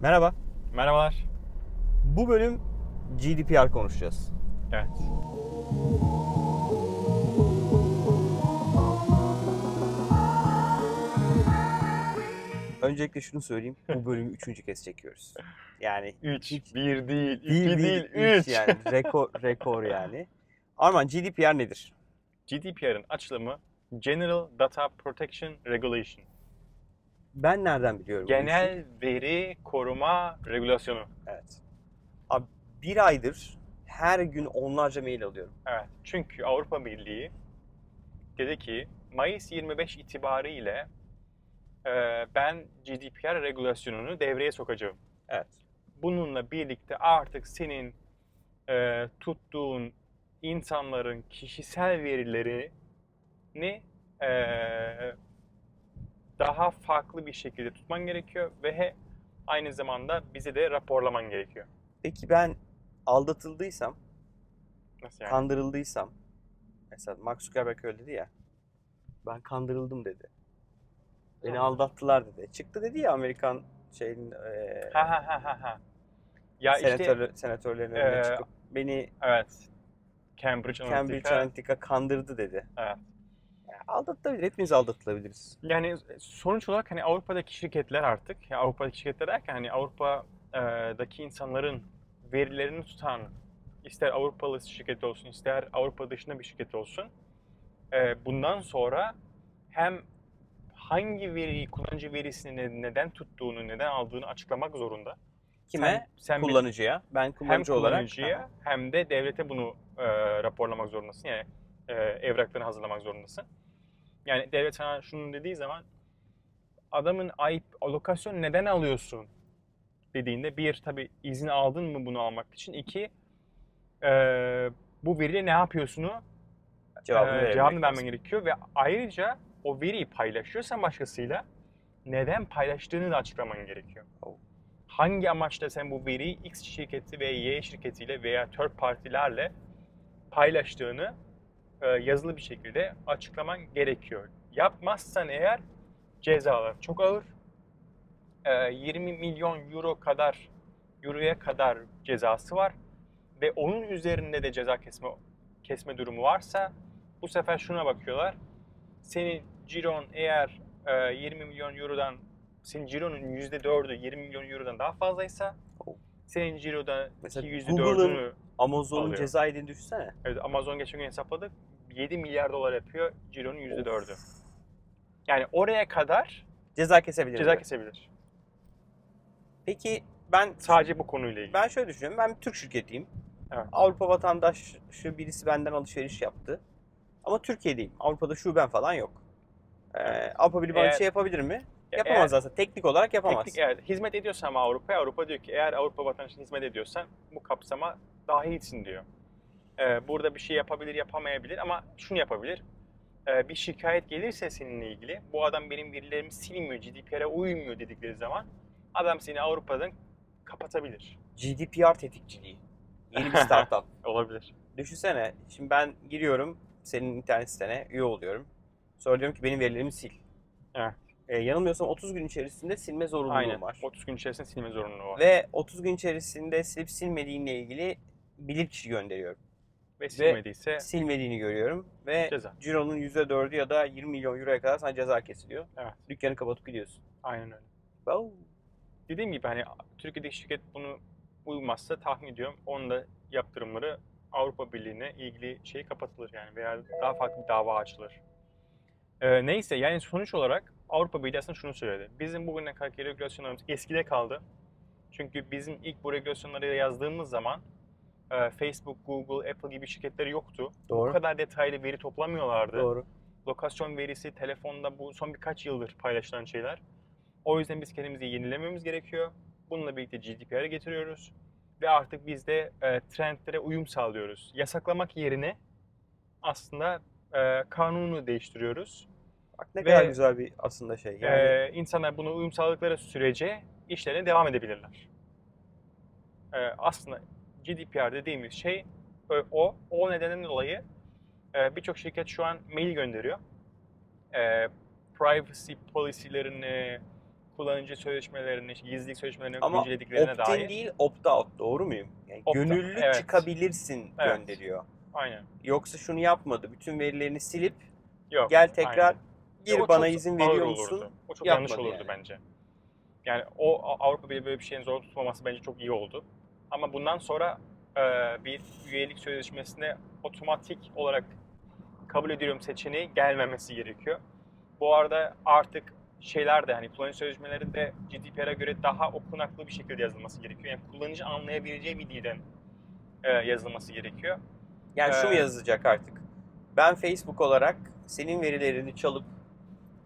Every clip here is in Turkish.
Merhaba. Merhabalar. Bu bölüm GDPR konuşacağız. Evet. Öncelikle şunu söyleyeyim. Bu bölümü üçüncü kez çekiyoruz. Yani 3, Hiç- 1 değil, 2 bir, değil, 3. üç yani. Rekor, rekor yani. Arman GDPR nedir? GDPR'ın açılımı General Data Protection Regulation. Ben nereden biliyorum? Genel Veri Koruma Regülasyonu. Evet. Abi bir aydır her gün onlarca mail alıyorum. Evet. Çünkü Avrupa Birliği dedi ki Mayıs 25 itibariyle e, ben GDPR regülasyonunu devreye sokacağım. Evet. Bununla birlikte artık senin e, tuttuğun insanların kişisel verilerini e, daha farklı bir şekilde tutman gerekiyor ve he- aynı zamanda bize de raporlaman gerekiyor. Peki ben aldatıldıysam, Nasıl yani? kandırıldıysam, mesela Mark Zuckerberg öyle dedi ya, ben kandırıldım dedi. Beni Hı. aldattılar dedi. Çıktı dedi ya Amerikan şeyin eee Ha ha ha ha ha. Ya işte senatör, senatörlerin önüne eee, çıkıp beni evet. Cambridge Analytica. Cambridge Analytica kandırdı dedi. Evet. Yani aldatılabilir. Hepimiz aldatılabiliriz. Yani sonuç olarak hani Avrupa'daki şirketler artık, ya Avrupa'daki şirketler derken hani Avrupa'daki insanların verilerini tutan ister Avrupalı şirket olsun, ister Avrupa dışında bir şirket olsun, e, bundan sonra hem hangi veriyi, kullanıcı verisini ne- neden tuttuğunu, neden aldığını açıklamak zorunda. Kime? Sen, sen bir- kullanıcıya. Ben hem kullanıcı olarak. kullanıcıya hem de devlete bunu e, raporlamak zorundasın. Yani e, evraklarını hazırlamak zorundasın. Yani devlet sana şunu dediği zaman adamın ayıp lokasyon neden alıyorsun dediğinde bir tabi izin aldın mı bunu almak için iki e, bu veriyle ne yapıyorsunu Cevabını, e, cevabını vermen gerekiyor ve ayrıca o veriyi paylaşıyorsan başkasıyla neden paylaştığını da açıklaman gerekiyor. Oh. Hangi amaçla sen bu veriyi X şirketi ve Y şirketiyle veya third partilerle paylaştığını yazılı bir şekilde açıklaman gerekiyor. Yapmazsan eğer cezalar çok ağır. E, 20 milyon euro kadar euroya kadar cezası var ve onun üzerinde de ceza kesme kesme durumu varsa bu sefer şuna bakıyorlar. Senin ciron eğer e, 20 milyon eurodan senin cironun %4'ü 20 milyon eurodan daha fazlaysa Oh. Senin ciroda Mesela %4'ünü Google'ın- Amazon'un Alıyor. ceza yediğini düşünsene. evet, Amazon geçen gün hesapladık 7 milyar dolar yapıyor cironun %4'ü. Yani oraya kadar Ceza kesebilir. ceza mi? kesebilir. Peki ben Sadece bu konuyla ilgili. ben şöyle düşünüyorum. Ben bir Türk şirketiyim. Evet. Avrupa vatandaşı birisi benden alışveriş yaptı. Ama Türkiye'deyim. Avrupa'da şuben falan yok. Ee. Avrupa Birliği bana bir Eğer- şey yapabilir mi? Ya Yapamaz eğer- aslında. Teknik olarak yapamaz. Teknik, evet, hizmet ediyorsan ama Avrupa'ya, Avrupa diyor ki eğer Avrupa vatandaşına hizmet ediyorsan bu kapsama dahilsin diyor. Ee, burada bir şey yapabilir, yapamayabilir ama şunu yapabilir. Ee, bir şikayet gelirse seninle ilgili, bu adam benim verilerimi silmiyor, GDPR'e uymuyor dedikleri zaman adam seni Avrupa'dan kapatabilir. GDPR tetikçiliği. Yeni bir startup. Olabilir. Düşünsene. Şimdi ben giriyorum senin internet sitene, üye oluyorum. Sonra diyorum ki benim verilerimi sil. Evet. Ee, yanılmıyorsam 30 gün içerisinde silme zorunluluğum Aynen. var. 30 gün içerisinde silme zorunluluğu var. Ve 30 gün içerisinde silip silmediğinle ilgili bilirkişi gönderiyorum. Ve silmediyse Silmediğini görüyorum ve Ceza. cironun %4'ü ya da 20 milyon euroya kadar sana ceza kesiliyor. Evet. Dükkanı kapatıp gidiyorsun. aynen öyle. Wow. Dediğim gibi hani Türkiye'deki şirket bunu uymazsa tahmin ediyorum onun da yaptırımları Avrupa Birliği'ne ilgili şey kapatılır yani veya daha farklı bir dava açılır. Ee, neyse yani sonuç olarak Avrupa Birliği aslında şunu söyledi. Bizim bugüne kadarki regülasyonlarımız eskide kaldı. Çünkü bizim ilk bu regülasyonları yazdığımız zaman e, Facebook, Google, Apple gibi şirketleri yoktu. Bu Doğru. kadar detaylı veri toplamıyorlardı Doğru. lokasyon verisi telefonda bu son birkaç yıldır paylaşılan şeyler. O yüzden biz kendimizi yenilememiz gerekiyor. Bununla birlikte GDPR'ı getiriyoruz. Ve artık biz de e, trendlere uyum sağlıyoruz. Yasaklamak yerine aslında e, kanunu değiştiriyoruz. Bak ne Ve- kadar güzel bir aslında şey. Yani E, insanlar buna uyum sağladıkları sürece işlerine devam edebilirler. E, aslında GDPR dediğimiz şey e, o. O nedenden dolayı e, birçok şirket şu an mail gönderiyor. E, privacy policy'lerini kullanıcı sözleşmelerini, işte gizlilik sözleşmelerini Ama güncellediklerine opt-in dair. değil opt-out doğru muyum? Yani Opt-out, gönüllü evet. çıkabilirsin Evet. gönderiyor. Aynen. Yoksa şunu yapmadı. Bütün verilerini silip Yok. gel tekrar aynen. Gir O bana çok izin veriyor olurdu. musun? O çok Yapmadı yanlış olurdu yani. bence. Yani o Avrupa Birliği böyle bir şeyin zor tutmaması bence çok iyi oldu. Ama bundan sonra e, bir üyelik sözleşmesine otomatik olarak kabul ediyorum seçeneği gelmemesi gerekiyor. Bu arada artık şeyler de hani kullanıcı sözleşmeleri de GDPR'a göre daha okunaklı bir şekilde yazılması gerekiyor. Yani kullanıcı anlayabileceği bir dilden e, yazılması gerekiyor. Yani şu mu Ee, yazacak artık? Ben Facebook olarak senin verilerini çalıp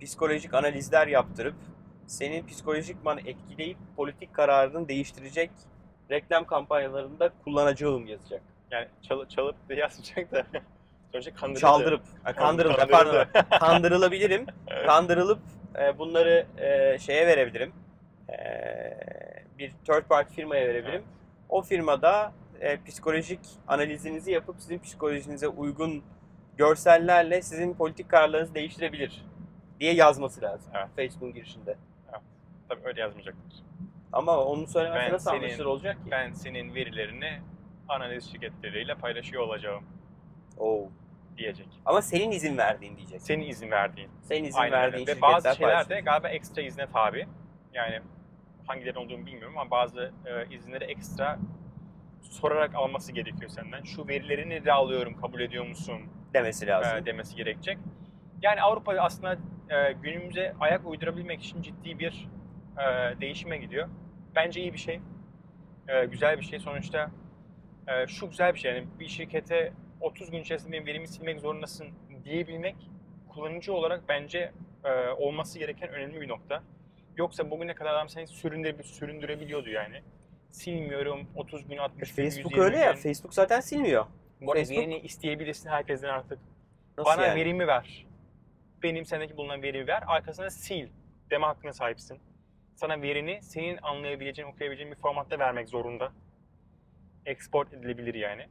psikolojik analizler yaptırıp senin psikolojikman etkileyip politik kararını değiştirecek reklam kampanyalarında kullanacağım yazacak. Yani çalıp, çalıp da yazmayacak da sonuçta kandırıcı. Çaldırıp, ha, Kandırıldı. pardon, kandırılabilirim. Kandırılıp e, bunları e, şeye verebilirim. E, bir third party firmaya verebilirim. O firmada e, psikolojik analizinizi yapıp sizin psikolojinize uygun görsellerle sizin politik kararlarınızı değiştirebilir diye yazması lazım Evet. Facebook'un girişinde. Tabii öyle yazmayacaktır. Ama onu söylemezse Ben nasıl anlaşılır olacak ki? Ben senin verilerini analiz şirketleriyle paylaşıyor olacağım Oo. diyecek. Ama senin izin verdiğin diyecek. Senin izin verdiğin. Senin izin Aynen öyle. verdiğin Ve şirketler bazı şeyler de galiba ekstra izne tabi. Yani hangileri olduğunu bilmiyorum ama bazı e, izinleri ekstra sorarak alması gerekiyor senden. Şu verilerini de alıyorum kabul ediyor musun demesi lazım. e, demesi gerekecek. Yani Avrupa aslında e, günümüze ayak uydurabilmek için ciddi bir e, değişime gidiyor. Bence iyi bir şey. E, güzel bir şey. Sonuçta e, şu güzel bir şey. Yani bir şirkete 30 gün içerisinde benim verimi silmek zorundasın diyebilmek kullanıcı olarak bence e, olması gereken önemli bir nokta. Yoksa bugüne kadar adam seni süründüre, süründürebiliyordu yani. Silmiyorum 30 gün 60 gün Facebook 120 öyle ya. gün. Facebook zaten silmiyor. Bu arada Facebook- verini isteyebilirsin herkesten artık. Nasıl Bana yani? verimi ver. Benim sendeki bulunan verimi ver. Arkasına sil deme hakkına sahipsin. Sana verini senin anlayabileceğin, okuyabileceğin bir formatta vermek zorunda. Export edilebilir yani.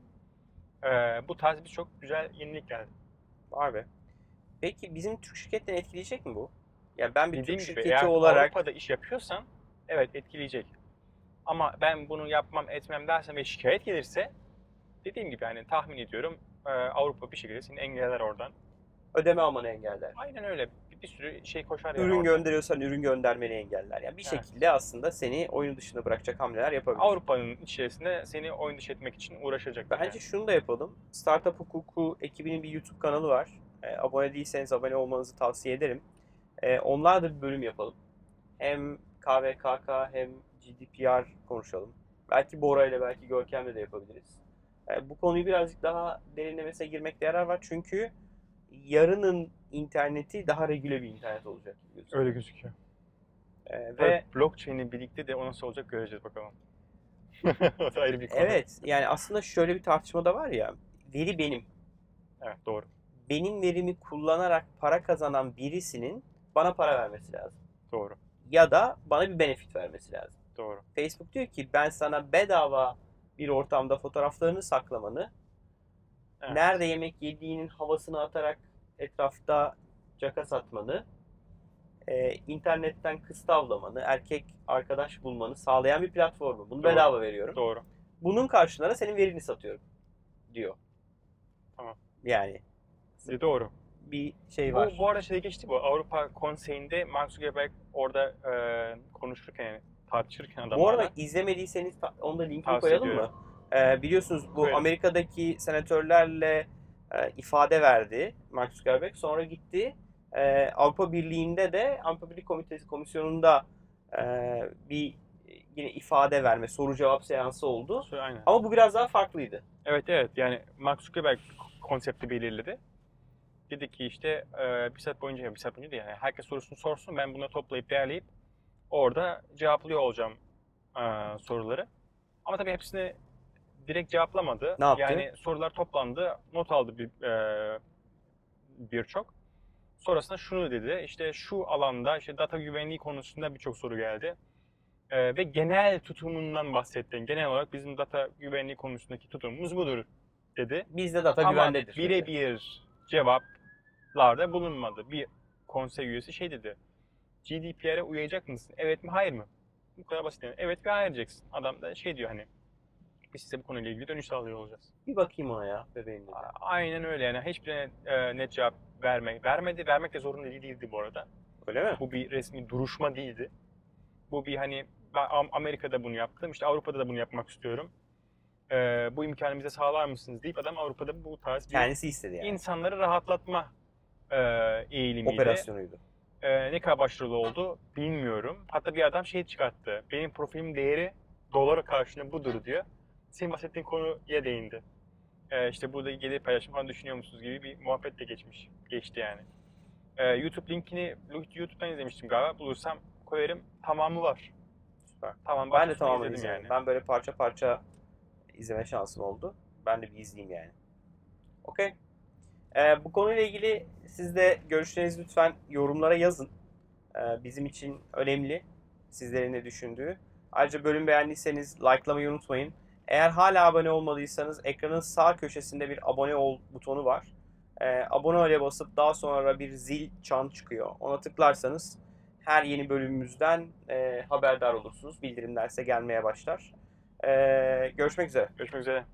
Ee, bu tarz birçok güzel yenilik geldi. Var be. Peki bizim Türk şirketlerini etkileyecek mi bu? Ya ben bir Dediğim Türk gibi şirketi eğer olarak Avrupa'da iş yapıyorsan evet etkileyecek. Ama ben bunu yapmam etmem dersen ve şikayet gelirse dediğim gibi yani tahmin ediyorum e, Avrupa bir şekilde seni engeller oradan. Ödeme almanı engeller. Aynen öyle. Bir, bir sürü şey koşar yani Ürün oradan. gönderiyorsan ürün göndermeni engeller. Yani bir Evet. şekilde aslında seni oyun dışında bırakacak hamleler yapabilir. Avrupa'nın içerisinde seni oyun dışı etmek için uğraşacaklar. Bence şunu da yapalım. Startup Hukuku ekibinin bir YouTube kanalı var. E, abone değilseniz abone olmanızı tavsiye ederim. E, onlar da bir bölüm yapalım. Hem KVKK hem GDPR konuşalım. Belki Bora ile belki Görkem'le de yapabiliriz. E, bu konuyu birazcık daha derinlemesine girmekte yarar var. Çünkü yarının interneti daha regüle bir internet olacak. gözüküyor. Öyle gözüküyor. E, Ve ve blockchain'in birlikte de o nasıl olacak göreceğiz bakalım. o da ayrı bir konu. evet yani aslında şöyle bir tartışma da var ya. Veri benim. Evet doğru. benim verimi kullanarak para kazanan birisinin bana para vermesi lazım. Doğru. Ya da bana bir benefit vermesi lazım. Doğru. Facebook diyor ki ben sana bedava bir ortamda fotoğraflarını saklamanı, Evet. nerede yemek yediğinin havasını atarak etrafta caka satmanı, e, internetten kız tavlamanı, erkek arkadaş bulmanı sağlayan bir platformu. Bunu Doğru. bedava veriyorum. Doğru. Bunun karşılığında senin verini satıyorum diyor. Tamam. Yani E, doğru. bir şey var. Bu, bu arada şey geçti bu. Avrupa Konseyi'nde Mark Zuckerberg orada e, konuşurken yani tartışırken adamlarla. Bu arada izlemediyseniz ta- onu da linkini koyalım ediyorum. mı? Ee, biliyorsunuz bu Koyalım. Amerika'daki senatörlerle e, ifade verdi Mark Zuckerberg. Sonra gitti e, Avrupa Birliği'nde de Avrupa Birliği Komitesi Komisyonu'nda e, bir e, yine ifade verme, soru cevap seansı oldu. Aynen. Ama bu biraz daha farklıydı. Evet evet yani Mark Zuckerberg konsepti belirledi. Dedi ki işte e, bir saat boyunca, bir saat boyunca yani herkes sorusunu sorsun ben bunları toplayıp değerleyip orada cevaplıyor olacağım e, soruları. Ama tabii hepsini direkt cevaplamadı. Ne yaptı? Yani sorular toplandı, not aldı bir e, birçok. Sonrasında şunu dedi, işte şu alanda işte data güvenliği konusunda birçok soru geldi. E, ve genel tutumundan bahsetti. Genel olarak bizim data güvenliği konusundaki tutumumuz budur dedi. Bizde data Ama güvendedir. birebir cevaplarda bulunmadı. Bir konsey üyesi şey dedi. GDPR'e uyacak mısın? Evet mi hayır mı? Bu kadar basit yani. Evet ve hayır diyeceksin. Adam da şey diyor hani biz size bu konuyla ilgili dönüş sağlıyor olacağız. Bir bakayım ona ya bebeğim dedi. Aynen öyle yani hiçbirine e, net cevap vermek, vermedi, vermek de zorunda değil- değildi bu arada. Öyle mi? Bu bir resmi duruşma değildi. Bu bir hani ben Am- Amerika'da bunu yaptım, işte Avrupa'da da bunu yapmak istiyorum. E, bu imkanı bize sağlar mısınız deyip adam Avrupa'da bu tarz bir Kendisi istedi yani. insanları rahatlatma e, eğilimiydi. Operasyonuydu. E, ne kadar başarılı oldu bilmiyorum. Hatta bir adam şey çıkarttı. Benim profilim değeri dolara karşılığında budur diyor. Senin bahsettiğin konuya değindi. E, işte burada gelir paylaşım falan düşünüyor musunuz gibi bir muhabbet de geçmiş. Geçti yani. E, YouTube linkini YouTube'dan izlemiştim galiba. Bulursam koyarım. Tamamı var. Süper. Tamam. Ben de tamamen izledim izledim. Ben böyle parça parça izleme şansım oldu. Ben de bir izleyeyim yani. Okey. Ee, bu konuyla ilgili siz de görüşlerinizi lütfen yorumlara yazın. Ee, bizim için önemli. Sizlerin ne düşündüğü. Ayrıca bölüm beğendiyseniz likelamayı unutmayın. Eğer hala abone olmadıysanız ekranın sağ köşesinde bir abone ol butonu var. Ee, abone ol'e basıp daha sonra bir zil çan çıkıyor. Ona tıklarsanız her yeni bölümümüzden e, haberdar olursunuz. Bildirimler size gelmeye başlar. Ee, görüşmek üzere. Görüşmek üzere.